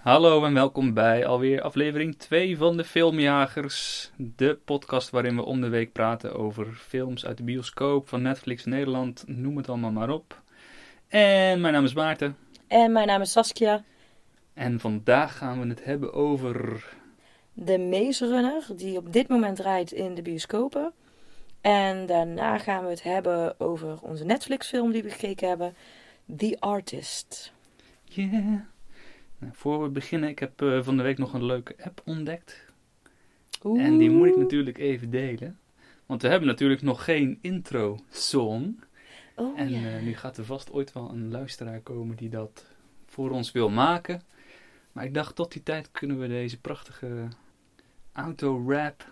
Hallo en welkom bij alweer aflevering 2 van de Filmjagers. De podcast waarin we om de week praten over films uit de bioscoop van Netflix Nederland, noem het allemaal maar op. En mijn naam is Maarten. En mijn naam is Saskia. En vandaag gaan we het hebben over. De Maze Runner, die op dit moment rijdt in de bioscopen. En daarna gaan we het hebben over onze Netflix-film die we gekeken hebben: The Artist. Yeah. Nou, voor we beginnen, ik heb eh, van de week nog een leuke app ontdekt. Oeh. En die moet ik natuurlijk even delen. Want we hebben natuurlijk nog geen intro-song. Oh, En ja. eh, nu gaat er vast ooit wel een luisteraar komen die dat voor ons wil maken. Maar ik dacht, tot die tijd kunnen we deze prachtige auto-rap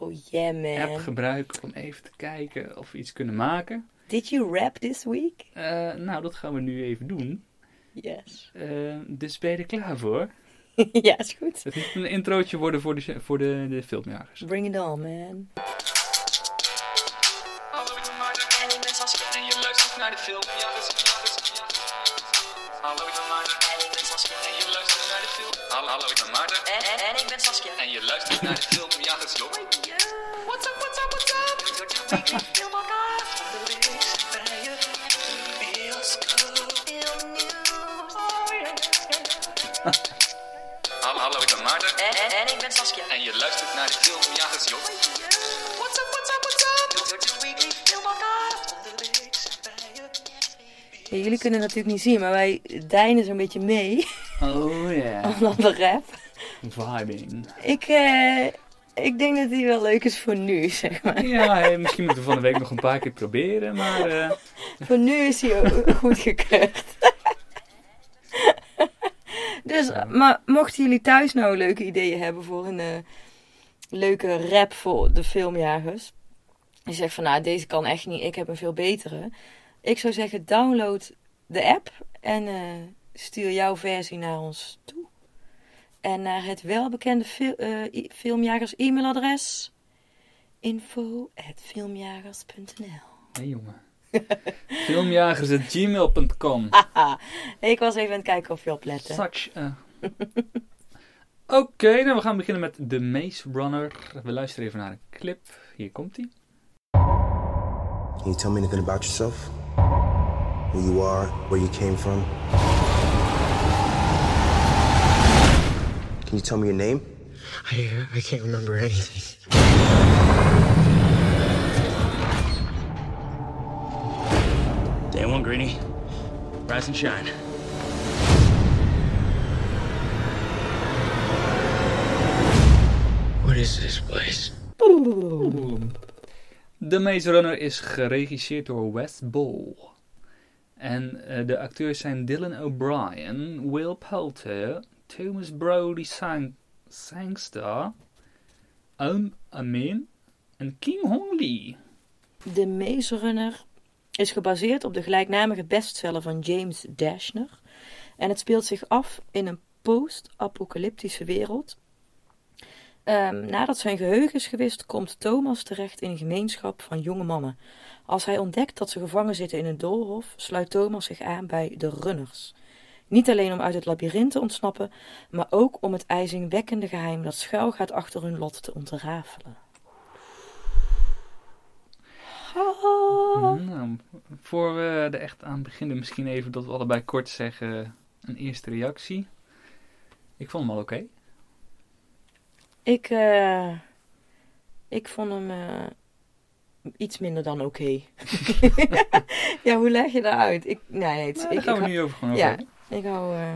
oh yeah, app man. gebruiken om even te kijken of we iets kunnen maken. Did you rap this week? Eh, nou, dat gaan we nu even doen. Yes. Eh, dus ben je er klaar voor? ja, is goed. Het moet een introotje worden voor de, voor de, de filmjagers. Bring it on, man. Hallo, ik ben Maarten en ik ben Saskia en je luistert naar de film. Hallo, ik ben Maarten en ik ben Saskia en je luistert naar de film. Hallo, hallo, ik ben Maarten en, en, en ik ben Saskia en je luistert naar de film. Jagers, joh. What's up, what's up, what's up? Filmpodcast ben Saskia en je luistert naar de film. Jagers, joh. What's up, what's up, what's up? Weekly bij Ja, jullie kunnen het natuurlijk niet zien, maar wij deinen zo'n beetje mee. Oh ja, Van de rap. vibing. Ik, eh, ik denk dat die wel leuk is voor nu, zeg maar. Ja, hey, misschien moeten we van de week nog een paar keer proberen, maar... eh, Voor nu is hij ook goed gekeurd. Dus, maar mochten jullie thuis nou leuke ideeën hebben voor een eh, leuke rap voor de filmjagers. Je zegt van nou, deze kan echt niet, ik heb een veel betere. Ik zou zeggen, download de app en eh, stuur jouw versie naar ons toe. En naar het welbekende fil- eh, filmjagers e-mailadres info.filmjagers.nl Nee, jongen. Filmjagers.gmail.com. Haha, ik was even aan het kijken of je opletten. Such a... Oké, nou we gaan beginnen met The Maze Runner. We luisteren even naar een clip. Hier komt hij. Can you tell me anything about yourself? Who you are, where you came from? Can you tell me your name? I, I can't remember anything. Day one, Greeny. Rise and shine. What is this place? The Maze Runner is geregisseerd door Wes Ball. En eh, de acteurs zijn Dylan O'Brien, Will Poulter, Thomas Brody Sang Sangster, Aum Amin en Kim Hong Lee. De Maze Runner is gebaseerd op de gelijknamige bestseller van James Dashner. En het speelt zich af in een post-apocalyptische wereld. Ehm, nadat zijn geheugen is gewist, komt Thomas terecht in een gemeenschap van jonge mannen. Als hij ontdekt dat ze gevangen zitten in een doolhof, sluit Thomas zich aan bij de Runners. Niet alleen om uit het labyrint te ontsnappen, maar ook om het ijzingwekkende geheim dat schuil gaat achter hun lot te ontrafelen. Ah. Nou, voor we er echt aan beginnen, misschien even dat we allebei kort zeggen een eerste reactie. Ik vond hem al oké. Ik, eh, ik vond hem eh, iets minder dan oké. ja, hoe leg je dat uit? Ik, nee, het, Nou, ik, daar gaan ik, we nu over gewoon over Ja, ik hou... eh,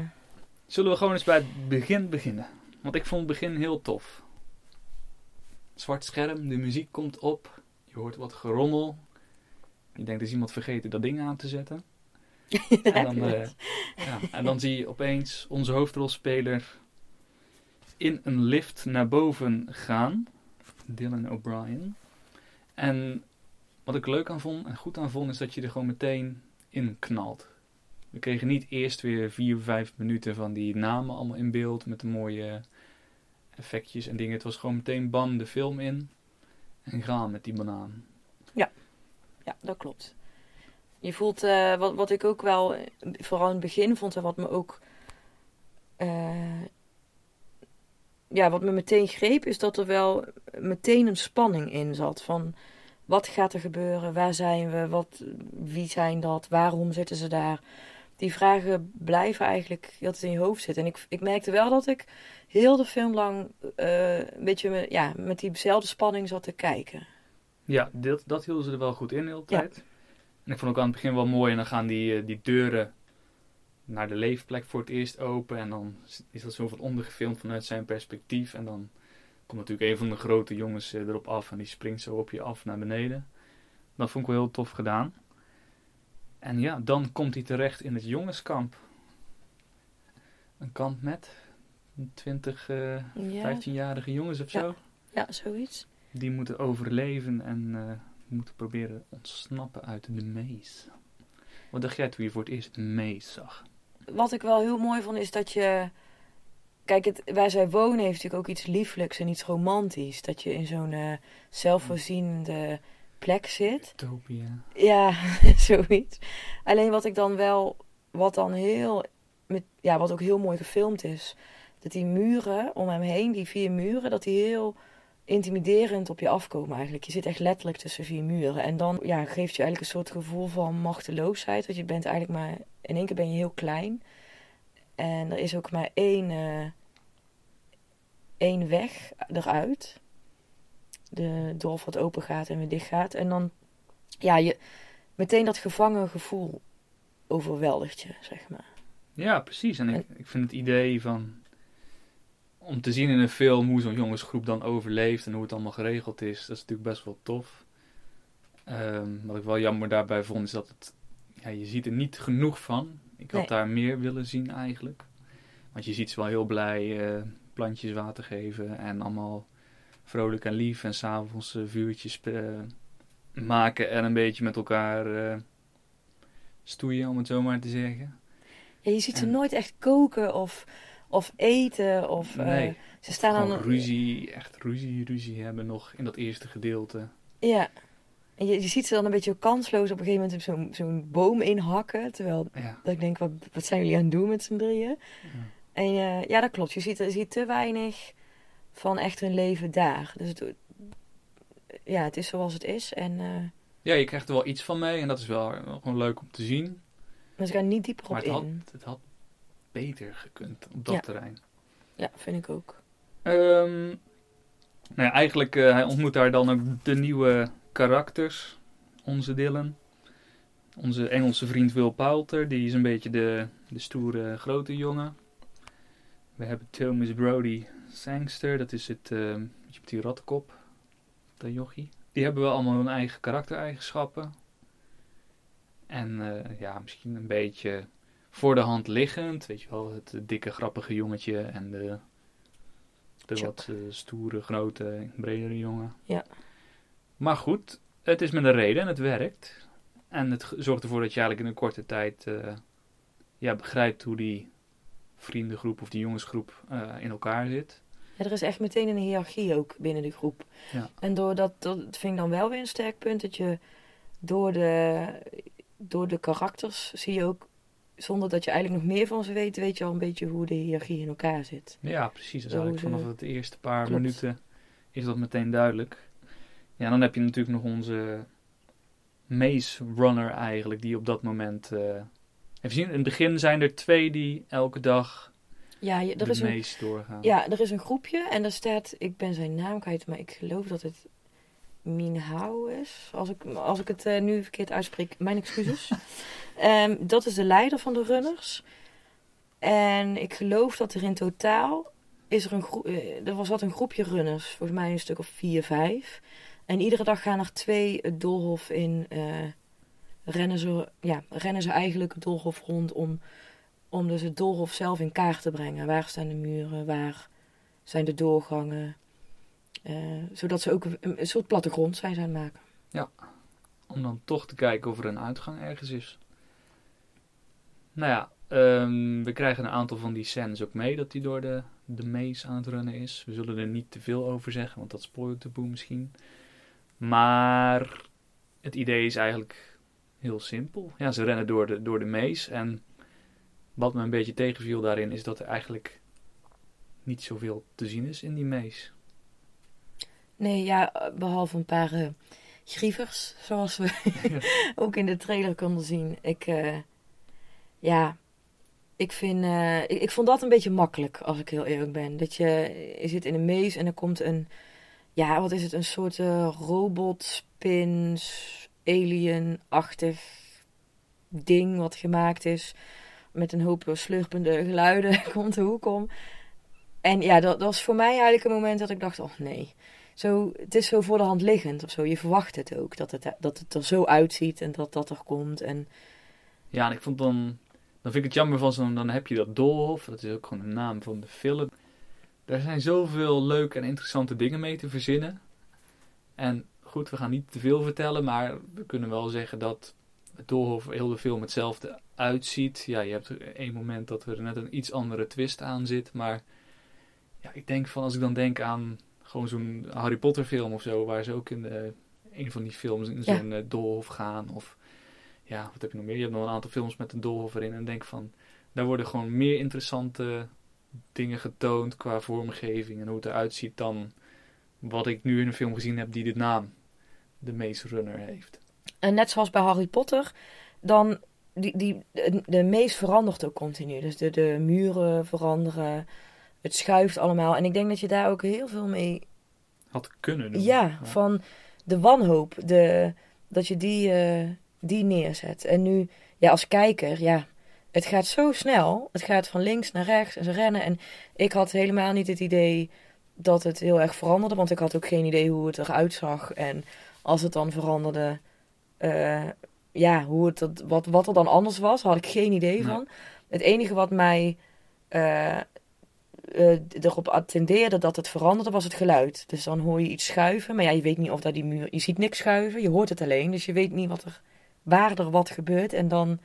Zullen we gewoon eens bij het begin beginnen? Want ik vond het begin heel tof. Zwart scherm, de muziek komt op. Je hoort wat gerommel. Je denkt, is iemand vergeten dat ding aan te zetten? En dan, eh, ja, en dan zie je opeens onze hoofdrolspeler in een lift naar boven gaan. Dylan O'Brien. En wat ik leuk aan vond en goed aan vond, is dat je er gewoon meteen in knalt. We kregen niet eerst weer vier, vijf minuten van die namen allemaal in beeld met de mooie effectjes en dingen. Het was gewoon meteen bam de film in en gaan met die banaan. Ja, dat klopt. Je voelt, eh, wat, wat ik ook wel, vooral in het begin vond en wat me ook eh, ja, wat me meteen greep, is dat er wel meteen een spanning in zat. Van wat gaat er gebeuren? Waar zijn we? Wat, wie zijn dat? Waarom zitten ze daar? Die vragen blijven eigenlijk heel tijd in je hoofd zitten. En ik, ik merkte wel dat ik heel de film lang eh, een beetje me, ja, met diezelfde spanning zat te kijken. Ja, dat, dat hielden ze er wel goed in de hele Ja. tijd. En ik vond ook aan het begin wel mooi. En dan gaan die, eh, die deuren naar de leefplek voor het eerst open. En dan is dat zo van onder gefilmd vanuit zijn perspectief. En dan komt natuurlijk een van de grote jongens eh, erop af. En die springt zo op je af naar beneden. Dat vond ik wel heel tof gedaan. En ja, dan komt hij terecht in het jongenskamp. Een kamp met 20, eh Ja, 15-jarige jongens of Ja. zo. ja zoiets. Die moeten overleven en eh, moeten proberen ontsnappen uit de maze. Wat dacht jij toen je voor het eerst maze zag? Wat ik wel heel mooi vond, is dat je... Kijk, het, waar zij wonen heeft natuurlijk ook iets lieflijks en iets romantisch. Dat je in zo'n eh, zelfvoorzienende plek zit. Utopia. Ja, zoiets. Alleen wat ik dan wel, wat dan heel, met, ja, wat ook heel mooi gefilmd is, dat die muren om hem heen, die vier muren, dat die heel intimiderend op je afkomen eigenlijk. Je zit echt letterlijk tussen vier muren. En dan ja, geeft je eigenlijk een soort gevoel van machteloosheid. Want je bent eigenlijk maar, in één keer ben je heel klein. En er is ook maar één, eh, één weg eruit. De dorp wat open gaat en weer dicht gaat. En dan, ja, je, meteen dat gevangen gevoel overweldigt je, zeg maar. Ja, precies. En ik, ik vind het idee van... Om te zien in een film hoe zo'n jongensgroep dan overleeft en hoe het allemaal geregeld is, dat is natuurlijk best wel tof. Ehm, wat ik wel jammer daarbij vond, is dat het... Ja, je ziet er niet genoeg van. Ik had Nee. daar meer willen zien eigenlijk. Want je ziet ze wel heel blij eh, plantjes water geven en allemaal vrolijk en lief. En s'avonds eh, vuurtjes eh, maken en een beetje met elkaar eh, stoeien, om het zo maar te zeggen. Ja, je ziet ze En- nooit echt koken of, of eten. Of, Nee. ze staan dan ruzie, echt ruzie, ruzie hebben nog in dat eerste gedeelte. Ja. En je, je ziet ze dan een beetje kansloos op een gegeven moment zo'n zo'n boom inhakken. Terwijl Ja, dat ik denk, wat, wat zijn jullie aan het doen met z'n drieën? En eh, ja, dat klopt. Je ziet, je ziet te weinig van echt hun leven daar. Dus het, ja, het is zoals het is. En eh, ja, je krijgt er wel iets van mee en dat is wel, gewoon leuk om te zien. maar ze gaan niet dieper op Maar het had, in. het had beter gekund op dat Ja. terrein. Ja, vind ik ook. Ehm, nou ja, eigenlijk, eh, hij ontmoet daar dan ook de nieuwe karakters. Onze Dylan. Onze Engelse vriend Will Poulter, die is een beetje de, de stoere grote jongen. We hebben Thomas Brody Sangster, dat is het, beetje met die rattenkop, dat jochie. Die hebben wel allemaal hun eigen karaktereigenschappen. En eh, ja, misschien een beetje voor de hand liggend, weet je wel, het dikke grappige jongetje en de de Chuck. wat eh, stoere, grote, bredere jongen. Ja. Maar goed, het is met een reden en het werkt. En het zorgt ervoor dat je eigenlijk in een korte tijd ja, begrijpt hoe die vriendengroep of die jongensgroep eh, in elkaar zit. Ja, er is echt meteen een hiërarchie ook binnen de groep. Ja. En door dat, dat vind ik dan wel weer een sterk punt, dat je door de, door de karakters zie je ook, zonder dat je eigenlijk nog meer van ze weet, weet je al een beetje hoe de hiërarchie in elkaar zit. Ja, precies. Dat is Zo eigenlijk vanaf het eerste paar Klopt. minuten is dat meteen duidelijk. Ja, dan heb je natuurlijk nog onze Maze Runner eigenlijk, die op dat moment... eh even zien, in het begin zijn er twee die elke dag Ja, je, er is een, doorgaan. ja, er is een groepje en daar staat, ik ben zijn naam kwijt, maar ik geloof dat het Minhao is. Als ik, als ik het eh, nu verkeerd uitspreek, mijn excuses. Ehm, dat is de leider van de runners. En ik geloof dat er in totaal is er een groep, eh, er was wat een groepje runners, volgens mij een stuk of vier, vijf. En iedere dag gaan er twee het doolhof in, eh, rennen, ze, ja, rennen ze eigenlijk het doolhof rond om, om dus het doolhof zelf in kaart te brengen. Waar staan de muren, waar zijn de doorgangen. eh, zodat ze ook een, soort plattegrond zijn aan het maken. Om dan toch te kijken of er een uitgang ergens is. Nou ja, ehm, we krijgen een aantal van die scènes ook mee dat hij door de, de maze aan het runnen is. We zullen er niet te veel over zeggen, want dat spoilt de boel misschien. Maar het idee is eigenlijk heel simpel. Ja, ze rennen door de, door de maze en Wat me een beetje tegenviel daarin is dat er eigenlijk niet zoveel te zien is in die mees. Nee, ja, behalve een paar eh, grievers, zoals we ook in de trailer konden zien. Ik, eh, ja, ik vind, eh, ik, ik vond dat een beetje makkelijk, als ik heel eerlijk ben. Dat je, je zit in een maze en er komt een, ja, wat is het, een soort robot, spins, alien-achtig ding wat gemaakt is. Met een hoop slurpende geluiden komt de hoek om. En ja, dat, dat was voor mij eigenlijk een moment dat ik dacht, oh nee. Zo, het is zo voor de hand liggend of zo. Je verwacht het ook, dat het, dat het er zo uitziet en dat dat er komt. En Ja, en ik vond dan, dan vind ik het jammer van zo'n, dan heb je dat Doolhof, dat is ook gewoon de naam van de film. Daar zijn zoveel leuke en interessante dingen mee te verzinnen. En goed, we gaan niet te veel vertellen, maar we kunnen wel zeggen dat het Doolhof heel de film hetzelfde uitziet. Ja, je hebt één moment dat er net een iets andere twist aan zit, maar ja, ik denk van als ik dan denk aan gewoon zo'n Harry Potter film of zo, waar ze ook in de, een van die films in Ja. zo'n eh, doolhof gaan of ja, wat heb je nog meer? Je hebt nog een aantal films met een doolhof erin en denk van, daar worden gewoon meer interessante dingen getoond qua vormgeving en hoe het eruit ziet dan wat ik nu in een film gezien heb die de naam de Maze Runner heeft. En net zoals bij Harry Potter, dan die, die, de, de meest verandert ook continu. Dus de, de muren veranderen, het schuift allemaal. En ik denk dat je daar ook heel veel mee. Had kunnen doen. Ja, van de wanhoop, de, dat je die, eh, die neerzet. En nu, ja, als kijker, ja, het gaat zo snel. Het gaat van links naar rechts en ze rennen. En ik had helemaal niet het idee dat het heel erg veranderde, want ik had ook geen idee hoe het eruit zag. En als het dan veranderde, eh, ja, hoe het, dat- wat, wat er dan anders was, had ik geen idee Nee. van. Het enige wat mij eh, eh, erop attendeerde dat het veranderde, was het geluid. Dus dan hoor je iets schuiven, maar ja, je weet niet of dat die muur... Je ziet niks schuiven, je hoort het alleen, dus je weet niet wat er, waar er wat gebeurt. En dan,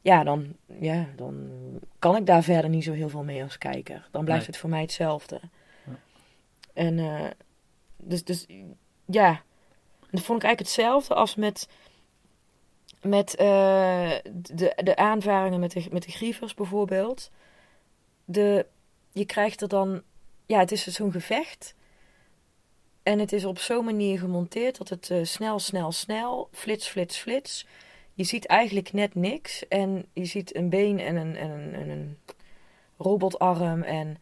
ja, dan, ja, dan kan ik daar verder niet zo heel veel mee als kijker. Dan blijft Nee. het voor mij hetzelfde. Ja. En dus, dus ja, dat vond ik eigenlijk hetzelfde als met, met eh, de, de aanvaringen met de, met de grievers bijvoorbeeld. De, je krijgt er dan, ja, het is zo'n gevecht. En het is op zo'n manier gemonteerd dat het eh, snel, snel, snel, flits, flits, flits. Je ziet eigenlijk net niks. En je ziet een been en een, en een, en een robotarm. En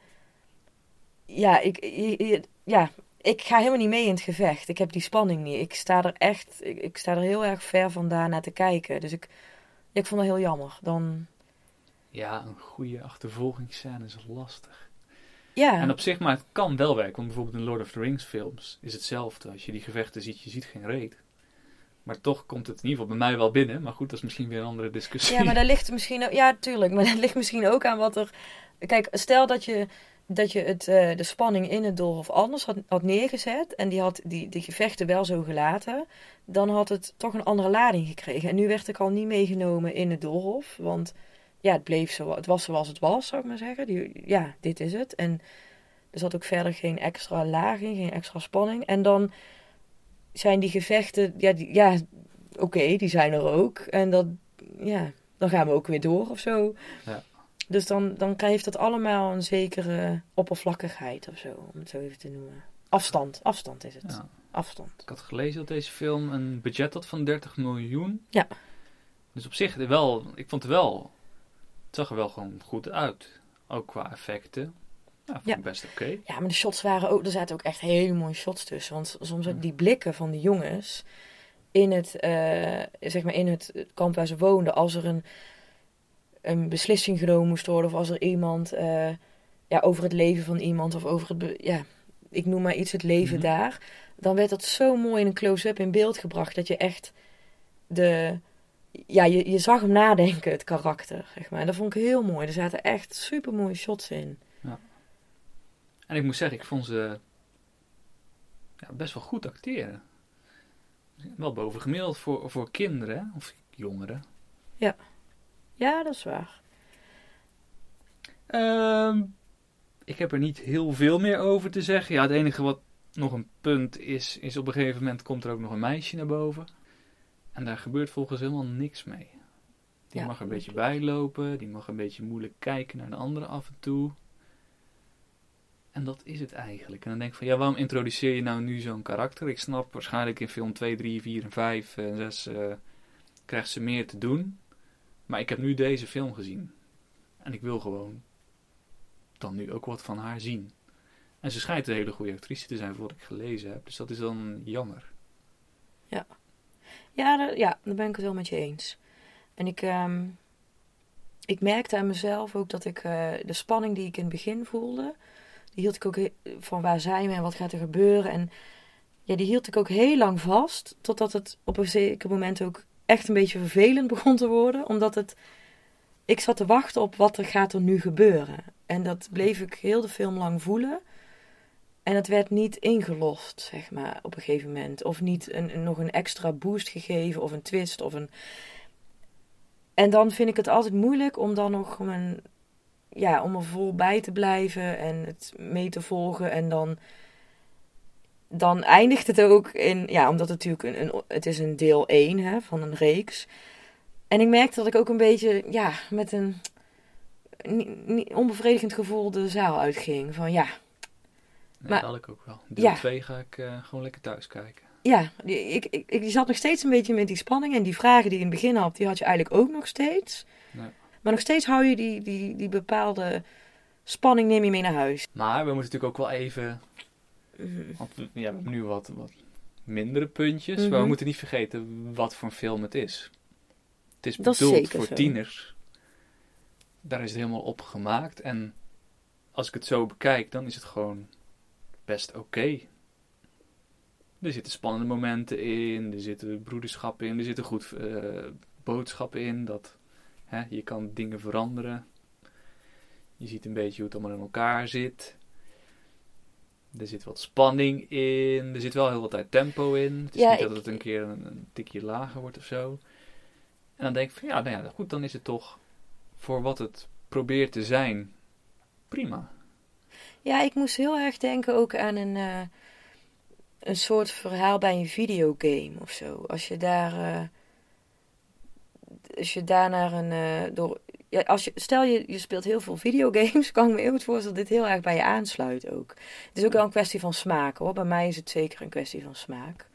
ja ik, je- ja, ik ga helemaal niet mee in het gevecht. Ik heb die spanning niet. Ik sta er echt, ik, ik sta er heel erg ver vandaan naar te kijken. Dus ik, ik vond dat heel jammer. Dan, Ja, een goede achtervolgingsscène is lastig. ja, En op zich, maar het kan wel werken. Want bijvoorbeeld in Lord of the Rings films is hetzelfde. Als je die gevechten ziet, je ziet geen reet. Maar toch komt het in ieder geval bij mij wel binnen. Maar goed, dat is misschien weer een andere discussie. Ja, maar daar ligt misschien ook, ja, tuurlijk, maar dat ligt misschien ook aan wat er. Kijk, stel dat je, dat je het, eh, de spanning in het doolhof anders had, had neergezet en die had die, die gevechten wel zo gelaten, dan had het toch een andere lading gekregen. En nu werd ik al niet meegenomen in het doolhof, want ja, het bleef zo, het was zoals het was, zou ik maar zeggen. Die, ja, dit is het. En er zat ook verder geen extra laag geen extra spanning. En dan zijn die gevechten, ja, ja oké, die zijn er ook. En dat, ja, dan gaan we ook weer door of zo. Ja. Dus dan, dan heeft dat allemaal een zekere oppervlakkigheid of zo, om het zo even te noemen. Afstand, afstand is het. Ja. Afstand. Ik had gelezen dat deze film een budget had van 30 miljoen. Ja. Dus op zich wel, ik vond het wel, het zag er wel gewoon goed uit. Ook qua effecten. Ja, vond Ja. ik best oké. Ja, maar de shots waren ook, er zaten ook echt hele mooie shots tussen. Want soms ook die blikken van de jongens in het, eh, zeg maar in het kamp waar ze woonden, als er een, een beslissing genomen moest worden, of als er iemand, eh, ja, over het leven van iemand, of over het, ja, ik noem maar iets, het leven Mhm. daar, dan werd dat zo mooi in een close-up in beeld gebracht, dat je echt de, ja, je, je zag hem nadenken, het karakter, zeg maar. En dat vond ik heel mooi. Er zaten echt super mooie shots in. En ik moet zeggen, ik vond ze ja, best wel goed acteren. Wel bovengemiddeld voor, voor kinderen, of jongeren. Ja, dat is waar. Ehm, ik heb er niet heel veel meer over te zeggen. Ja, het enige wat nog een punt is, is op een gegeven moment komt er ook nog een meisje naar boven. En daar gebeurt volgens helemaal niks mee. Die Ja. mag er een beetje bijlopen. Die mag een beetje moeilijk kijken naar de andere af en toe. En dat is het eigenlijk. En dan denk ik van, ja, waarom introduceer je nou nu zo'n karakter? Ik snap waarschijnlijk in film 2, 3, 4 en 5 en 6 eh, krijgt ze meer te doen. Maar ik heb nu deze film gezien. En ik wil gewoon dan nu ook wat van haar zien. En ze schijnt een hele goede actrice te zijn voor wat ik gelezen heb. Dus dat is dan jammer. Ja, daar, ja, daar ben ik het wel met je eens. En ik, ehm, ik merkte aan mezelf ook dat ik eh, de spanning die ik in het begin voelde, die hield ik ook van waar zijn we en wat gaat er gebeuren. En ja, die hield ik ook heel lang vast, totdat het op een zeker moment ook echt een beetje vervelend begon te worden. Omdat het, ik zat te wachten op wat er gaat er nu gebeuren. En dat bleef ik heel de film lang voelen. En het werd niet ingelost, zeg maar, op een gegeven moment. Of niet een, nog een extra boost gegeven, of een twist, of een... En dan vind ik het altijd moeilijk om dan nog mijn... Ja, om er vol bij te blijven en het mee te volgen. En dan... Dan eindigt het ook in... Ja, omdat het natuurlijk een, een, het is een deel 1 hè, van een reeks. En ik merkte dat ik ook een beetje, ja, met een... Onbevredigend gevoel de zaal uitging. Van ja, Nee, Maar- dat had ik ook wel. Deel Ja. 2 ga ik eh, gewoon lekker thuis kijken. Ja, ik, ik, ik zat nog steeds een beetje met die spanning. En die vragen die je in het begin had, die had je eigenlijk ook nog steeds. Nee. Maar nog steeds hou je die, die, die bepaalde spanning neem je mee naar huis. Maar we moeten natuurlijk ook wel even... Want we, ja, we hebben nu wat, wat mindere puntjes. Maar we Mhm. moeten niet vergeten wat voor een film het is. Het is bedoeld voor zo. tieners. Daar is het helemaal op gemaakt. En als ik het zo bekijk, dan is het gewoon best oké. Er zitten spannende momenten in, er zitten broederschappen in, er zitten goed eh, boodschappen in. Dat hè, je kan dingen veranderen. Je ziet een beetje hoe het allemaal in elkaar zit. Er zit wat spanning in. Er zit wel heel wat tijd tempo in. Het is Ja, niet ik- dat het een keer een, een tikje lager wordt of zo. En dan denk ik van ja, nou ja, goed, dan is het toch voor wat het probeert te zijn prima. Ja, ik moest heel erg denken ook aan een, eh, een soort verhaal bij een videogame of zo. Als je daar, eh, als je daar naar een, eh, door, ja, als je, stel je, je speelt heel veel videogames, kan ik me heel goed voorstellen dat dit heel erg bij je aansluit ook. Het is ook wel een kwestie van smaak hoor. Bij mij is het zeker een kwestie van smaak.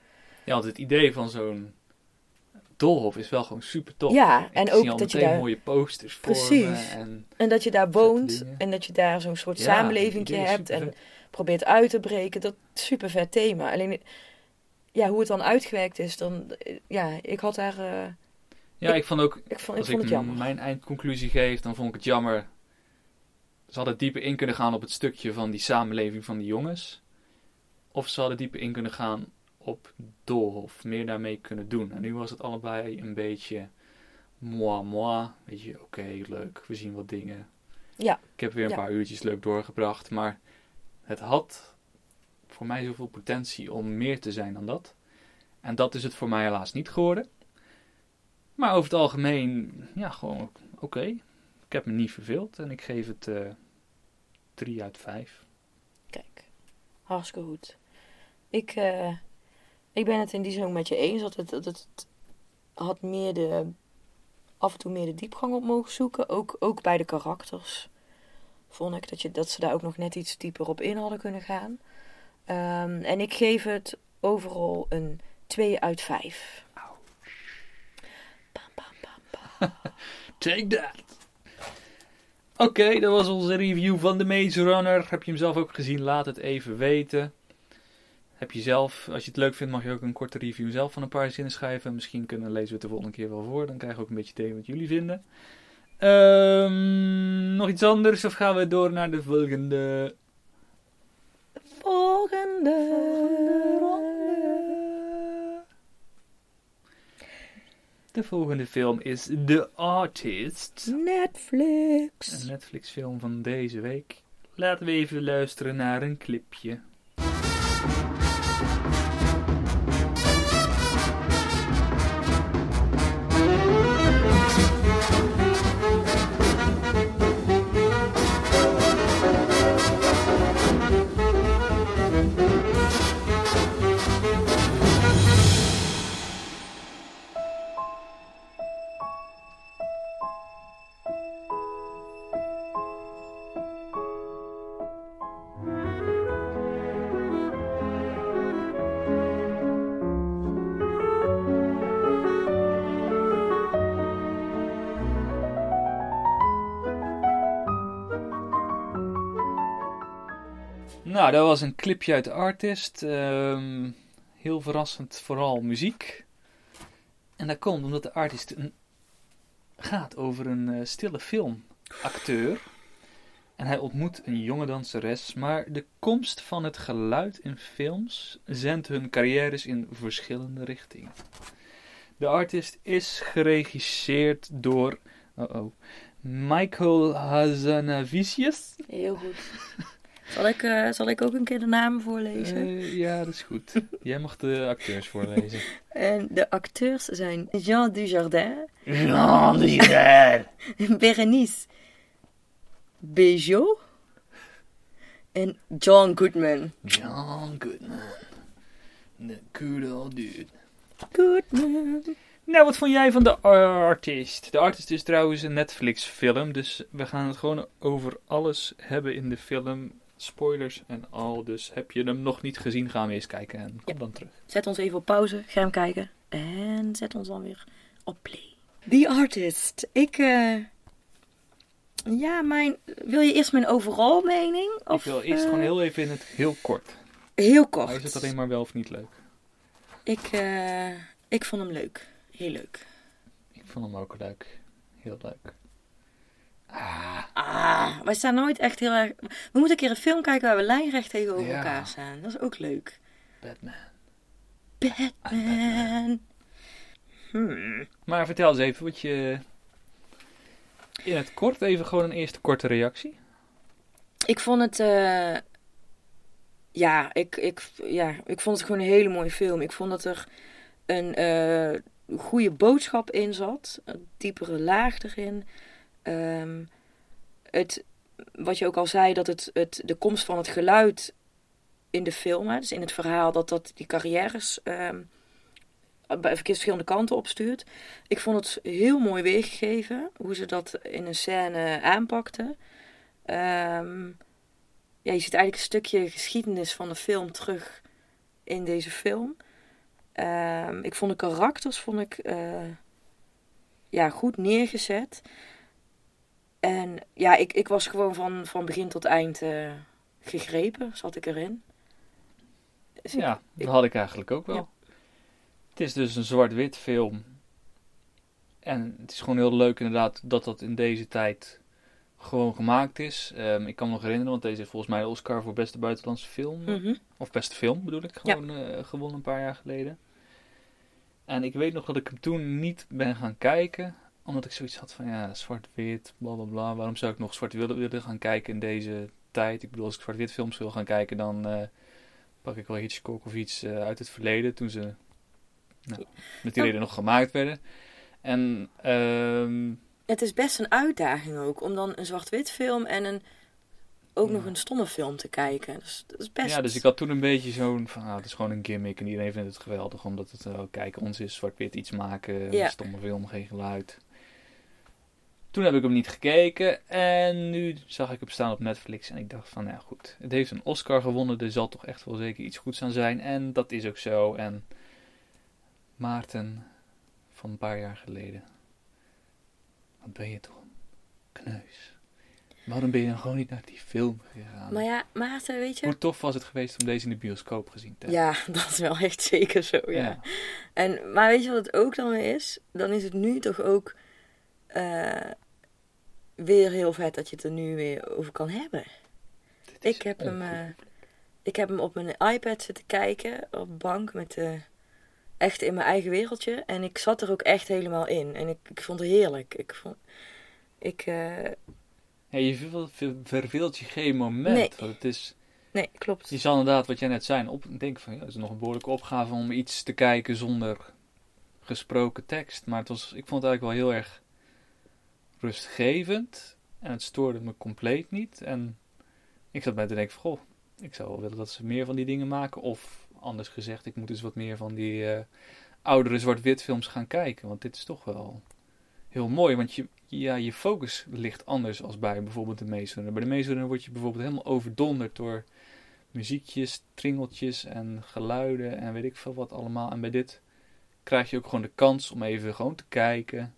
Ja, want het idee van zo'n doolhof is wel gewoon super tof. Ja, en ook dat je daar- mooie posters voor Precies. En En dat je daar woont en dat je daar zo'n soort Ja, samenleving hebt en probeert uit te breken. Dat is super vet thema. Alleen, ja, hoe het dan uitgewerkt is, dan, eh, ja, ik had daar, eh, ja, ik vond ook, ik vond, ik als vond ik het mijn eindconclusie geef, dan vond ik het jammer. Ze hadden dieper in kunnen gaan op het stukje van die samenleving van die jongens. Of ze hadden dieper in kunnen gaan op Doolhof. Meer daarmee kunnen doen. En nu was het allebei een beetje moi moi. Weet je, oké, leuk. We zien wat dingen. Ja. Ik heb weer een Ja. paar uurtjes leuk doorgebracht. Maar het had voor mij zoveel potentie om meer te zijn dan dat. En dat is het voor mij helaas niet geworden. Maar over het algemeen, ja, gewoon oké. Ik heb me niet verveeld en ik geef het eh 3 uit 5. Kijk, hartstikke goed. Ik, eh, ik ben het in die zin ook met je eens dat het, dat het had meer de, af en toe meer de diepgang op mogen zoeken. Ook, ook bij de karakters vond ik dat, je, dat ze daar ook nog net iets dieper op in hadden kunnen gaan. Ehm, en ik geef het overal een 2 uit 5. Bam, bam, bam, bam. Take that! Oké, dat was onze review van The Maze Runner. Heb je hem zelf ook gezien? Laat het even weten. Heb je zelf, als je het leuk vindt, mag je ook een korte review zelf van een paar zinnen schrijven. Misschien kunnen lezen we het de volgende keer wel voor. Dan krijgen we ook een beetje idee wat jullie vinden. Ehm, nog iets anders of gaan we door naar de volgende Volgende ronde? De volgende film is The Artist. Netflix. Een Netflix film van deze week. Laten we even luisteren naar een clipje. Was een clipje uit de Artist. Ehm, heel verrassend, vooral muziek. En dat komt omdat de Artist een, gaat over een eh, stille filmacteur. En hij ontmoet een jonge danseres, maar de komst van het geluid in films zendt hun carrières in verschillende richtingen. De Artist is geregisseerd door oh oh, Michael Hazanavicius. Heel goed. Zal ik, eh, zal ik ook een keer de namen voorlezen? Eh, ja, dat is goed. Jij mag de acteurs voorlezen. En de acteurs zijn Jean Dujardin, Jean Dujardin. Berenice Bejo en John Goodman. John Goodman. The good old dude. Goodman. Nou, wat vond jij van de Artist? De Artist is trouwens een Netflix film, dus we gaan het gewoon over alles hebben in de film. Spoilers en al, dus heb je hem nog niet gezien, gaan we eens kijken en kom dan terug. Zet ons even op pauze, ga hem kijken. En zet ons dan weer op play. The Artist. Ik, eh, Ja, mijn... Wil je eerst mijn overal mening? Ik Of, wil eerst eh, gewoon heel even in het heel kort. Heel kort. Maar is het alleen maar wel of niet leuk? Ik, eh, ik vond hem leuk. Heel leuk. Ik vond hem ook leuk. Heel leuk. Ah, Ah, wij staan nooit echt heel erg... We moeten een keer een film kijken waar we lijnrecht tegenover Ja. elkaar staan. Dat is ook leuk. Batman. Batman. Hmm. Maar vertel eens even wat je... In het kort even gewoon een eerste korte reactie. Ik vond het... eh, Ja, ik, ik, ja, ik vond het gewoon een hele mooie film. Ik vond dat er een eh, goede boodschap in zat. Een diepere laag erin. Ehm, het, wat je ook al zei, dat het, het, de komst van het geluid in de film, hè, dus in het verhaal, dat dat die carrières ehm, bij verschillende kanten opstuurt. Ik vond het heel mooi weergegeven, hoe ze dat in een scène aanpakten. Ehm, ja, je ziet eigenlijk een stukje geschiedenis van de film terug in deze film. Ik vond de karakters vond ik, eh, ja, goed neergezet. En ja, ik, ik was gewoon van, van begin tot eind eh, gegrepen, zat ik erin. Dus Ja, ik- dat had ik eigenlijk ook wel. Ja. Het is dus een zwart-wit film. En het is gewoon heel leuk inderdaad dat dat in deze tijd gewoon gemaakt is. Ehm, ik kan me nog herinneren, want deze heeft volgens mij de Oscar voor beste buitenlandse film. Mhm. Of beste film bedoel ik, gewoon eh, gewonnen een paar jaar geleden. En ik weet nog dat ik hem toen niet ben gaan kijken. Omdat ik zoiets had van, ja, zwart-wit, bla bla bla. Waarom zou ik nog zwart-wit willen, gaan kijken in deze tijd? Ik bedoel, als ik zwart-wit films wil gaan kijken, dan eh, pak ik wel Hitchcock of iets eh, uit het verleden. Toen ze nou, met die Oh. reden nog gemaakt werden. En ehm, Het is best een uitdaging ook, om dan een zwart-wit film en een, ook nog een stomme film te kijken. Dus dat is best... ja, dus ik had toen een beetje zo'n van, ah, het is gewoon een gimmick en iedereen vindt het geweldig. Omdat het, uh, kijk, ons is zwart-wit iets maken, Ja. een stomme film, geen geluid. Toen heb ik hem niet gekeken en nu zag ik hem staan op Netflix en ik dacht van, ja goed, het heeft een Oscar gewonnen, er zal toch echt wel zeker iets goeds aan zijn. En dat is ook zo. En Maarten van een paar jaar geleden, wat ben je toch een kneus. Waarom ben je dan gewoon niet naar die film gegaan? Maar ja, Maarten, weet je... Hoe tof was het geweest om deze in de bioscoop gezien te hebben? Ja, dat is wel echt zeker zo, ja. Ja. En, maar weet je wat het ook dan weer is? Dan is het nu toch ook eh, weer heel vet dat je het er nu weer over kan hebben. Ik heb, hem, eh, ik heb hem op mijn iPad zitten kijken, op de bank, met de, echt in mijn eigen wereldje. En ik zat er ook echt helemaal in. En ik, ik vond het heerlijk. Ik vond... Ik, eh, Ja, je verveelt, ver- verveelt je geen moment. Nee. Want het is, nee, klopt. je zal inderdaad, wat jij net zei, op, denk van, ja, het is nog een behoorlijke opgave om iets te kijken zonder gesproken tekst. Maar het was, ik vond het eigenlijk wel heel erg rustgevend. En het stoorde me compleet niet. En ik zat bij te denken van, goh, ik zou wel willen dat ze meer van die dingen maken. Of anders gezegd, ik moet dus wat meer van die eh, oudere zwart-wit films gaan kijken. Want dit is toch wel heel mooi. Want je, ja, je focus ligt anders als bij bijvoorbeeld de Maze. Bij de Maze word je bijvoorbeeld helemaal overdonderd door muziekjes, tringeltjes en geluiden en weet ik veel wat allemaal. En bij dit krijg je ook gewoon de kans om even gewoon te kijken.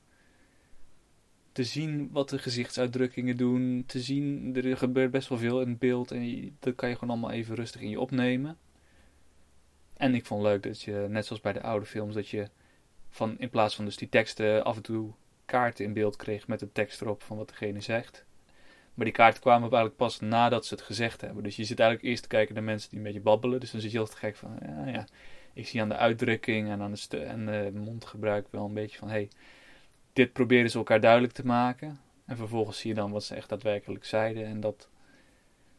Te zien wat de gezichtsuitdrukkingen doen. Te zien, er gebeurt best wel veel in het beeld. En dat kan je gewoon allemaal even rustig in je opnemen. En ik vond leuk dat je, net zoals bij de oude films, dat je van, in plaats van dus die teksten af en toe kaarten in beeld kreeg met de tekst erop van wat degene zegt. Maar die kaarten kwamen eigenlijk pas nadat ze het gezegd hebben. Dus je zit eigenlijk eerst te kijken naar mensen die een beetje babbelen. Dus dan zit je altijd gek van, ja, ja. Ik zie aan de uitdrukking en aan de en mondgebruik wel een beetje van, hey, dit proberen ze elkaar duidelijk te maken. En vervolgens zie je dan wat ze echt daadwerkelijk zeiden. En dat,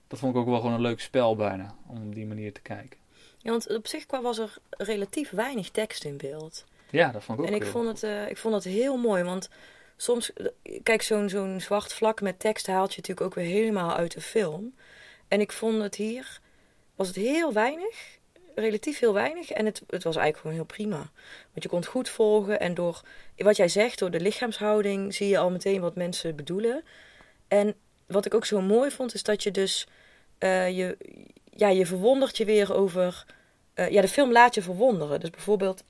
dat vond ik ook wel gewoon een leuk spel bijna, om op die manier te kijken. Ja, want op zich was er relatief weinig tekst in beeld. Ja, dat vond ik ook En ik vond, het, eh, ik vond het heel mooi, want soms, kijk, zo'n zo'n zwart vlak met tekst haalt je natuurlijk ook weer helemaal uit de film. En ik vond het hier, was het heel weinig, relatief heel weinig. En het, het was eigenlijk gewoon heel prima. Want je kon het goed volgen en door, wat jij zegt, door de lichaamshouding zie je al meteen wat mensen bedoelen. En wat ik ook zo mooi vond, is dat je dus, eh, je, ja, je verwondert je weer over, eh, ja, de film laat je verwonderen. Dus bijvoorbeeld,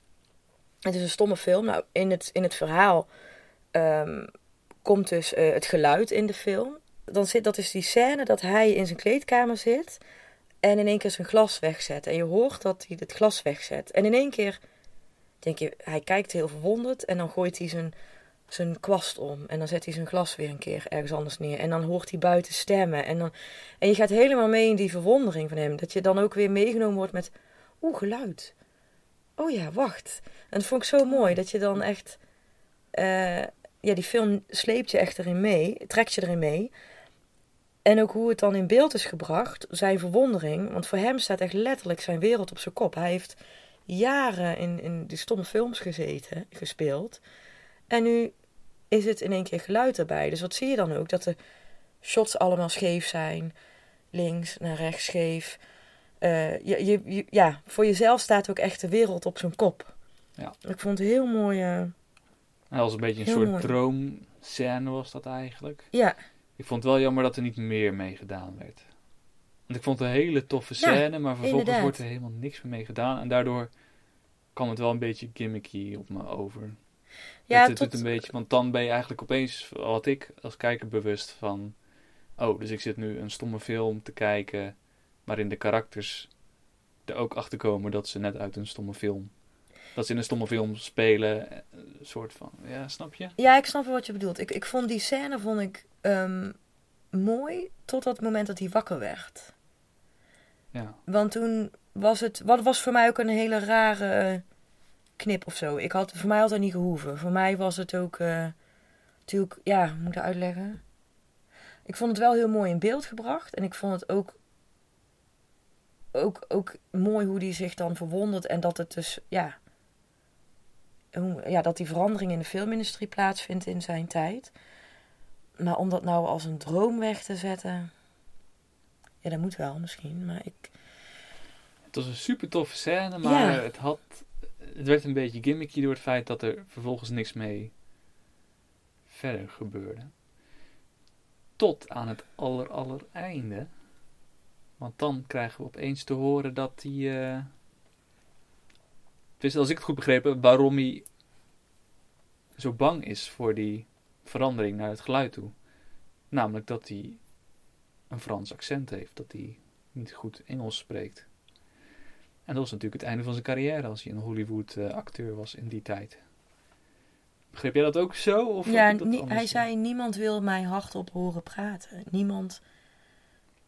het is een stomme film. Nou, in het, in het verhaal ehm, komt dus eh, het geluid in de film. Dan zit, dat is die scène dat hij in zijn kleedkamer zit en in één keer zijn glas wegzet. En je hoort dat hij het glas wegzet. En in één keer denk je, hij kijkt heel verwonderd en dan gooit hij zijn, zijn kwast om. En dan zet hij zijn glas weer een keer ergens anders neer. En dan hoort hij buiten stemmen. En, dan, en je gaat helemaal mee in die verwondering van hem. Dat je dan ook weer meegenomen wordt met, oeh, geluid. Oh ja, wacht. En dat vond ik zo mooi, dat je dan echt... eh, ja, die film sleept je echt erin mee, trekt je erin mee. En ook hoe het dan in beeld is gebracht, zijn verwondering. Want voor hem staat echt letterlijk zijn wereld op zijn kop. Hij heeft jaren in, in die stomme films gezeten, gespeeld. En nu is het in één keer geluid erbij. Dus wat zie je dan ook? Dat de shots allemaal scheef zijn. Links naar rechts scheef. Eh, je, je, je- ja, voor jezelf staat ook echt de wereld op zijn kop. Ja. Ik vond het heel mooi. Dat was een beetje een soort mooi. droomscène was dat eigenlijk. ja, Ik vond het wel jammer dat er niet meer mee gedaan werd. Want ik vond het een hele toffe scène, maar vervolgens inderdaad. wordt er helemaal niks meer mee gedaan. En daardoor kwam het wel een beetje gimmicky op me over. ja het, tot, het een beetje, want dan ben je eigenlijk opeens, wat ik als kijker bewust van... Oh, dus ik zit nu een stomme film te kijken... waarin de karakters er ook achter komen dat ze net uit een stomme film... Dat ze in een stomme film spelen, eh, een soort van... Ja, snap je? Ja, ik snap wat je bedoelt. Ik, ik vond die scène vond ik, ehm, mooi tot het moment dat hij wakker werd. Ja. Want toen was het... Wat was voor mij ook een hele rare knip of zo. Ik had, voor mij had het niet gehoeven. Voor mij was het ook... eh, natuurlijk, ja, moet ik dat uitleggen? Ik vond het wel heel mooi in beeld gebracht. En ik vond het ook... Ook, ook mooi hoe die zich dan verwondert. En dat het dus, ja... Ja, dat die verandering in de filmindustrie plaatsvindt in zijn tijd. Maar om dat nou als een droom weg te zetten... Ja, dat moet wel misschien. Maar ik... Het was een super toffe scène, maar Ja. het had... Het werd een beetje gimmicky door het feit dat er vervolgens niks mee verder gebeurde. Tot aan het aller, aller einde. Want dan krijgen we opeens te horen dat hij... dus als ik het goed begrepen waarom hij zo bang is voor die verandering naar het geluid toe. Namelijk dat hij een Frans accent heeft, dat hij niet goed Engels spreekt. En dat was natuurlijk het einde van zijn carrière als hij een Hollywood eh, acteur was in die tijd. Begreep jij dat ook zo? Of Ja, je dat hij zei: Niemand wil mij hardop horen praten. Niemand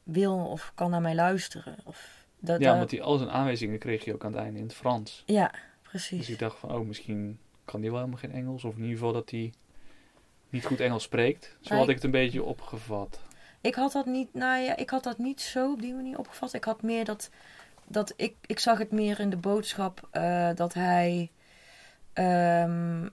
wil of kan naar mij luisteren. Of dat, Ja, omdat hij al zijn aanwijzingen kreeg hij ook aan het einde in het Frans. ja, Dus precies. ik dacht van, oh, misschien kan hij wel helemaal geen Engels. Of in ieder geval dat hij niet goed Engels spreekt. Zo had ik- ik het een beetje opgevat. Ik had dat niet, nou ja, ik had dat niet zo op die manier opgevat. Ik had meer dat, dat ik, ik zag het meer in de boodschap eh, dat hij, ehm,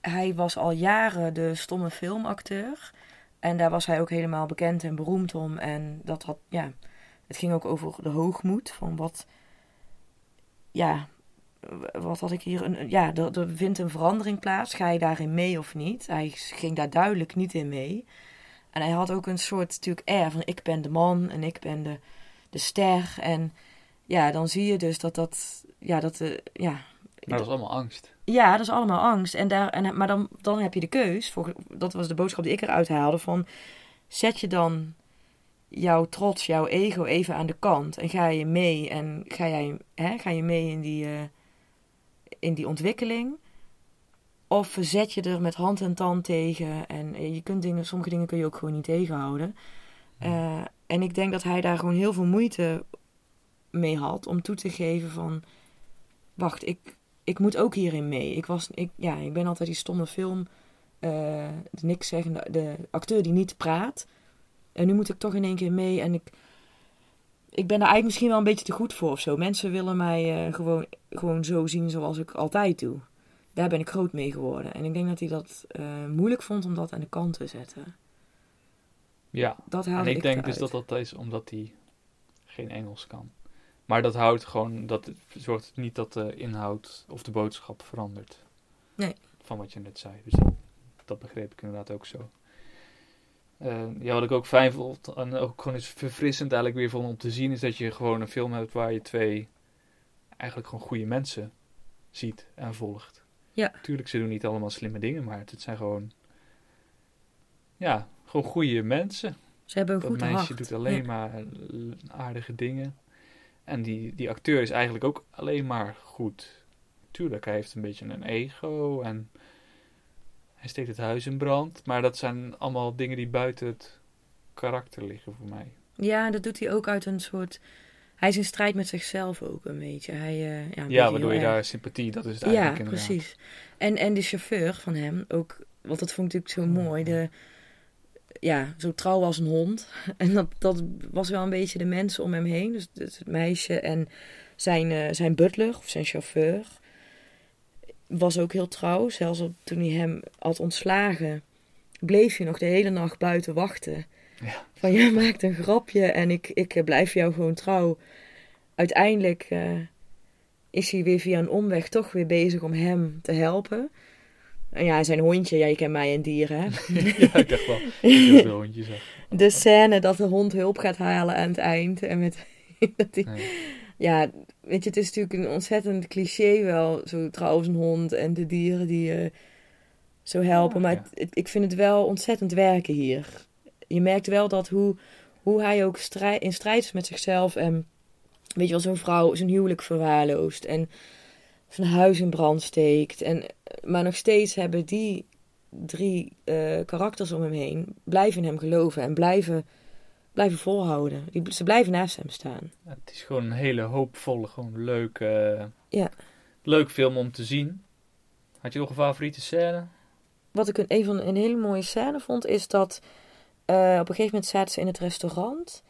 hij was al jaren de stomme filmacteur. En daar was hij ook helemaal bekend en beroemd om. En dat had, ja, het ging ook over de hoogmoed van wat, ja, wat had ik hier, een, ja, er, er vindt een verandering plaats. Ga je daarin mee of niet? Hij ging daar duidelijk niet in mee. En hij had ook een soort natuurlijk air van ik ben de man en ik ben de, de ster. En ja, dan zie je dus dat dat, ja, dat de, ja, Maar dat is allemaal angst. Ja, dat is allemaal angst. En daar, en, maar dan, dan heb je de keus. Voor, dat was de boodschap die ik eruit haalde. Van, zet je dan jouw trots, jouw ego even aan de kant. En ga je mee. En ga, jij, hè, ga je mee in die, eh, in die ontwikkeling. Of zet je er met hand en tand tegen. En eh, je kunt dingen, sommige dingen kun je ook gewoon niet tegenhouden. Eh, en ik denk dat hij daar gewoon heel veel moeite mee had. Om toe te geven van... Wacht, ik, ik moet ook hierin mee. Ik, was, ik, ja, ik ben altijd die stomme film, eh, de niks zeggende, de acteur die niet praat. En nu moet ik toch in één keer mee. En ik, ik ben daar eigenlijk misschien wel een beetje te goed voor of zo. Mensen willen mij eh, gewoon, gewoon zo zien zoals ik altijd doe. Daar ben ik groot mee geworden. En ik denk dat hij dat eh, moeilijk vond om dat aan de kant te zetten. Ja, Dat en haalde ik denk dus dat dat is omdat hij geen Engels kan. Maar dat houdt gewoon, dat zorgt niet dat de inhoud of de boodschap verandert. Nee. Van wat je net zei. Dus dat begreep ik inderdaad ook zo. Eh, ja, wat ik ook fijn vond, en ook gewoon eens verfrissend eigenlijk weer vond om te zien, is dat je gewoon een film hebt waar je twee eigenlijk gewoon goede mensen ziet en volgt. Ja. Tuurlijk, ze doen niet allemaal slimme dingen, maar het zijn gewoon, ja, gewoon goede mensen. Ze hebben een Dat goed meisje hart. doet alleen Ja. maar aardige dingen. En die, die acteur is eigenlijk ook alleen maar goed. Tuurlijk, hij heeft een beetje een ego en hij steekt het huis in brand. Maar dat zijn allemaal dingen die buiten het karakter liggen voor mij. Ja, dat doet hij ook uit een soort... Hij is in strijd met zichzelf ook een beetje. Hij, eh, ja, een beetje Ja, waardoor je erg. daar sympathie, dat is het Ja, eigenlijk inderdaad. precies. En, en de chauffeur van hem ook, want dat vond ik natuurlijk zo mooi. De, ja, zo trouw als een hond. En dat, dat was wel een beetje de mensen om hem heen. Dus, dus het meisje en zijn, eh, zijn butler of zijn chauffeur was ook heel trouw. Zelfs op, toen hij hem had ontslagen, bleef je nog de hele nacht buiten wachten. Ja. Van, jij maakt een grapje en ik, ik eh, blijf jou gewoon trouw. Uiteindelijk eh, is hij weer via een omweg toch weer bezig om hem te helpen. En ja, zijn hondje, ja, je kent mij en dieren, hè. ja, ik dacht wel. Ik veel hondjes zag. De scène dat de hond hulp gaat halen aan het eind. En met, dat die, Nee. ja, weet je, het is natuurlijk een ontzettend cliché wel. Zo trouwens een hond en de dieren die je zo helpen. Ja, maar ja. het- het- ik vind het wel ontzettend werken hier. Je merkt wel dat hoe, hoe hij ook strij- in strijd is met zichzelf. En weet je wel, zo'n vrouw zijn huwelijk verwaarloost. En zijn huis in brand steekt. En, maar nog steeds hebben die drie eh, karakters om hem heen blijven in hem geloven en blijven, blijven volhouden. Die, ze blijven naast hem staan. Ja, Het is gewoon een hele hoopvolle, gewoon leuk, eh, Ja. leuk film om te zien. Had je nog een favoriete scène? Wat ik een, een van een hele mooie scène vond, is dat eh, op een gegeven moment zaten ze in het restaurant.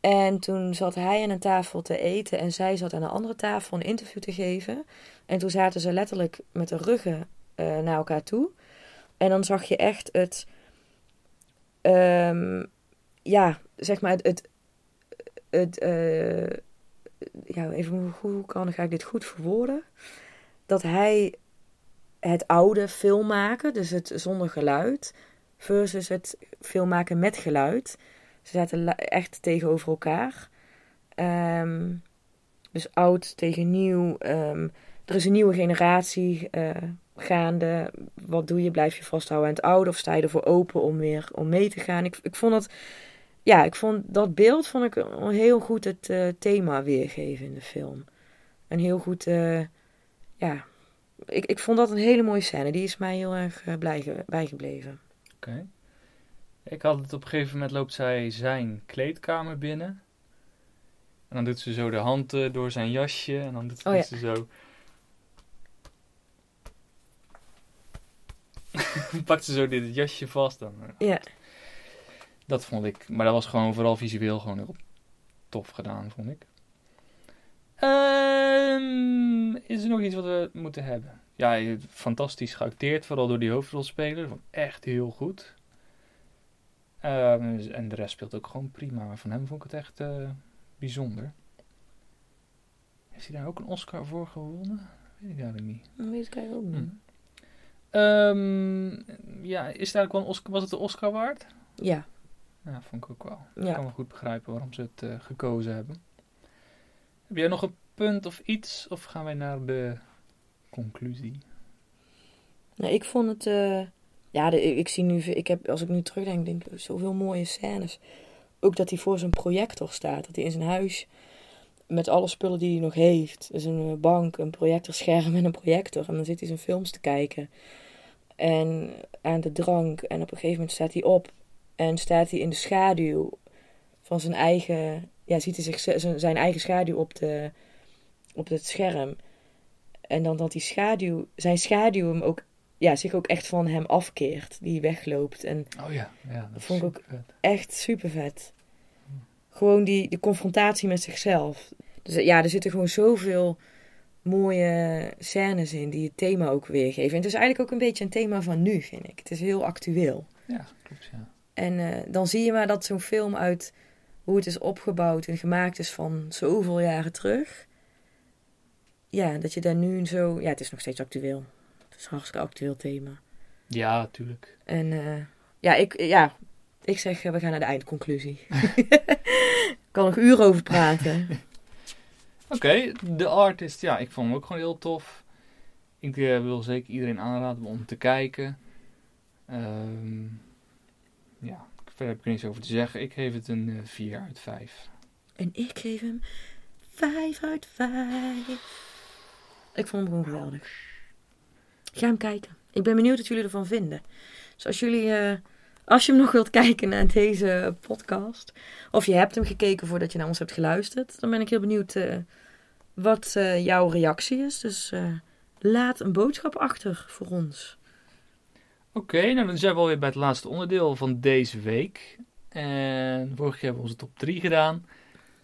En toen zat hij aan een tafel te eten en zij zat aan een andere tafel een interview te geven. En toen zaten ze letterlijk met de ruggen eh, naar elkaar toe. En dan zag je echt het, ehm, ja, zeg maar het, het, het eh, ja, even hoe, kan ga ik dit goed verwoorden? Dat hij het oude filmmaken, dus het zonder geluid, versus het filmmaken met geluid. Ze zaten echt tegenover elkaar. Ehm, dus oud tegen nieuw. Ehm, er is een nieuwe generatie eh, gaande. Wat doe je? Blijf je vasthouden aan het oude of sta je ervoor open om weer om mee te gaan? Ik, ik vond het, ja, ik vond dat beeld vond ik heel goed het eh, thema weergeven in de film. Een heel goed, eh, ja, ik, ik vond dat een hele mooie scène. Die is mij heel erg eh, blij ge- bijgebleven. Oké. Ik had het op een gegeven moment loopt zij zijn kleedkamer binnen. En dan doet ze zo de hand door zijn jasje. En dan doet Oh, ja. ze zo. Pakt ze zo dit jasje vast. Dan, Ja, dat vond ik. Maar dat was gewoon vooral visueel gewoon heel tof gedaan, vond ik. Ehm, is er nog iets wat we moeten hebben? Ja, fantastisch geacteerd, vooral door die hoofdrolspeler. Vond ik echt heel goed. Ehm, en de rest speelt ook gewoon prima. Maar van hem vond ik het echt eh, bijzonder. Heeft hij daar ook een Oscar voor gewonnen? Weet ik eigenlijk niet. dat weet ik eigenlijk ook niet. Hm. Ehm, ja, is het eigenlijk wel een Oscar, was het de Oscar waard? Ja, Ja, vond ik ook wel. Ik kan wel goed begrijpen waarom ze het eh, gekozen hebben. Heb jij nog een punt of iets? Of gaan wij naar de conclusie. Nou, ik vond het. eh, ja, de, ik, ik zie nu. Ik heb, als ik nu terugdenk, denk ik zoveel mooie scènes. Ook dat hij voor zijn projector staat. Dat hij in zijn huis. Met alle spullen die hij nog heeft. Dus een eh, bank, een projectorscherm en een projector. En dan zit hij zijn films te kijken. En aan de drank. En op een gegeven moment staat hij op. En staat hij in de schaduw van zijn eigen. Ja, ziet hij zich, zijn, eigen schaduw op, de, op het scherm. En dan dat die schaduw, zijn schaduw hem ook, ja, zich ook echt van hem afkeert. Die wegloopt. En Oh ja, ja dat vond ik ook- echt super vet. Gewoon die, die confrontatie met zichzelf. Dus ja, er zitten gewoon zoveel mooie scènes in die het thema ook weergeven. En het is eigenlijk ook een beetje een thema van nu, vind ik. Het is heel actueel. Ja, klopt, ja. En eh, dan zie je maar dat zo'n film uit hoe het is opgebouwd en gemaakt is van zoveel jaren terug. Ja, dat je daar nu zo... Ja, het is nog steeds actueel. Het is een hartstikke actueel thema. Ja, tuurlijk. En eh, ja, ik, ja, ik zeg, eh, we gaan naar de eindconclusie. Ik kan nog uren over praten. Oké, de artist, ja, ik vond hem ook gewoon heel tof. Ik wil zeker iedereen aanraden om te kijken. Ehm, ja, verder heb ik er niets over te zeggen. Ik geef het een eh 4 uit 5. En ik geef hem 5 uit 5. Ik vond hem gewoon geweldig. Ga hem kijken. Ik ben benieuwd wat jullie ervan vinden. Dus als jullie, eh, als je hem nog wilt kijken naar deze podcast, of je hebt hem gekeken voordat je naar ons hebt geluisterd, dan ben ik heel benieuwd eh, wat eh, jouw reactie is. Dus eh, laat een boodschap achter voor ons. Oké, nou dan zijn we alweer bij het laatste onderdeel van deze week. En vorige keer hebben we onze top 3 gedaan.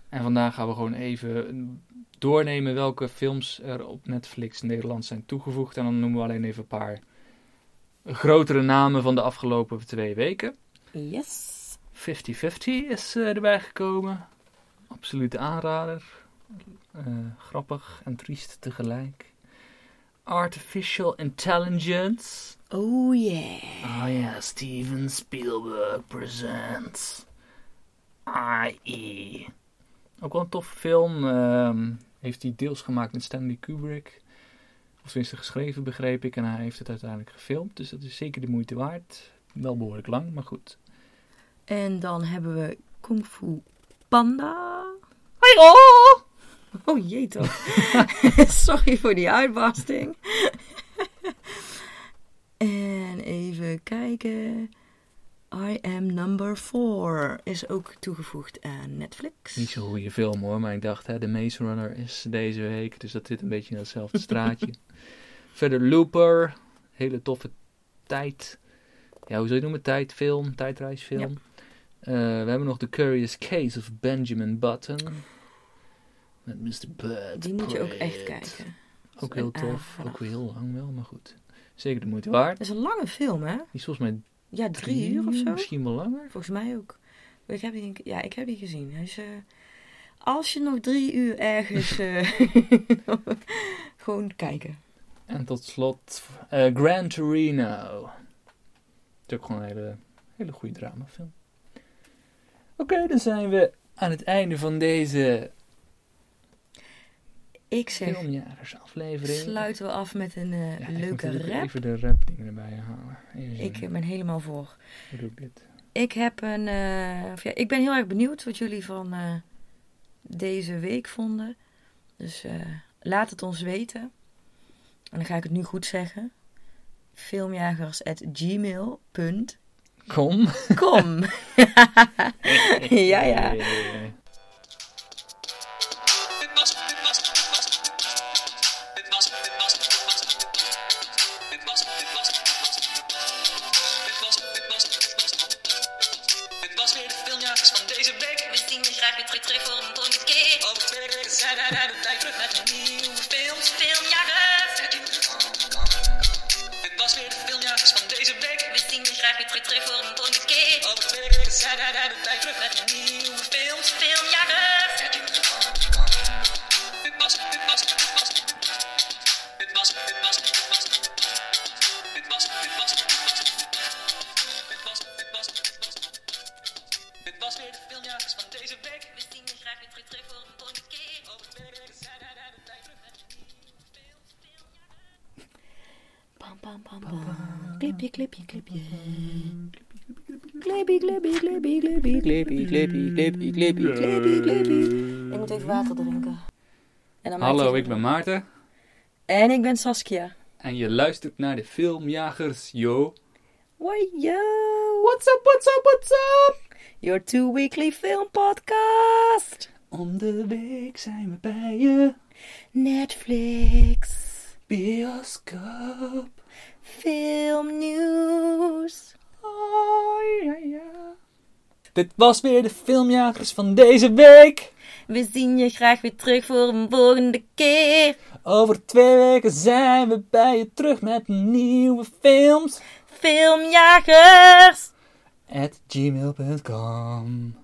En vandaag gaan we gewoon even doornemen welke films er op Netflix Nederland zijn toegevoegd. En dan noemen we alleen even een paar grotere namen van de afgelopen twee weken. Yes. 50-50 is eh, erbij gekomen. Absolute aanrader. Eh, grappig en triest tegelijk. Artificial Intelligence. Oh yeah. Oh ja, Steven Spielberg presents I.E. Ook wel een toffe film. ehm, heeft hij deels gemaakt met Stanley Kubrick. Of tenminste geschreven, begreep ik. En hij heeft het uiteindelijk gefilmd. Dus dat is zeker de moeite waard. Wel behoorlijk lang, maar goed. En dan hebben we Kung Fu Panda. Hallo! Oh jee toch. Sorry voor die uitbarsting. En even kijken. I Am Number 4 is ook toegevoegd aan Netflix. Niet zo'n goede film hoor, maar ik dacht, hè, de Maze Runner is deze week. Dus dat zit een beetje in hetzelfde straatje. Verder Looper. Hele toffe tijd. Ja, hoe zou je het noemen? Tijdfilm, tijdreisfilm. Eh, we hebben nog The Curious Case of Benjamin Button. Met Mr. Bud. Die moet je ook echt kijken. Ook heel tof. Ook weer heel lang wel, maar goed. Zeker de moeite waard. Dat is een lange film hè? Die is volgens mij Ja, drie uur of zo. Misschien wel langer. Volgens mij ook. Ik heb die, ja, ik heb die gezien. Hij is, eh, als je nog drie uur ergens... eh, gewoon kijken. En tot slot eh Gran Torino. Het is ook gewoon een hele, hele goede dramafilm. Oké, dan zijn we aan het einde van deze Ik zeg, filmjagersaflevering. sluiten we af met een eh, Ja, ik leuke natuurlijk rap. Even de rap dingen erbij halen. Even Ik ben helemaal voor. Hoe doe ik dit? Ik heb een. eh, of ja, ik ben heel erg benieuwd wat jullie van eh, deze week vonden. Dus laat het ons weten. En dan ga ik het nu goed zeggen. Filmjagers.gmail.com Kom. Ja, ja. Dit je graag weer terug, terug voor een volgende keer. Over twee weken zijn wij naar de tijd terug met een nieuwe film. Filmjagers! Clipje, clipje, clipje. Clippy, clippy, clippy, clippy, clippy, clippy, clippy, clippy, clippy, clippy. Ik moet even water drinken. En dan Hallo, ik ben Maarten. En ik ben Saskia. En je luistert naar de Filmjagers, yo. Why yo! What's up, what's up, what's up? Your two weekly film podcast. Om de week zijn we bij je. Netflix. Bioscoop. Filmnieuws. Oh, ja, ja. Dit was weer de Filmjagers van deze week. We zien je graag weer terug voor een volgende keer. Over twee weken zijn we bij je terug met nieuwe films. Filmjagers. At gmail.com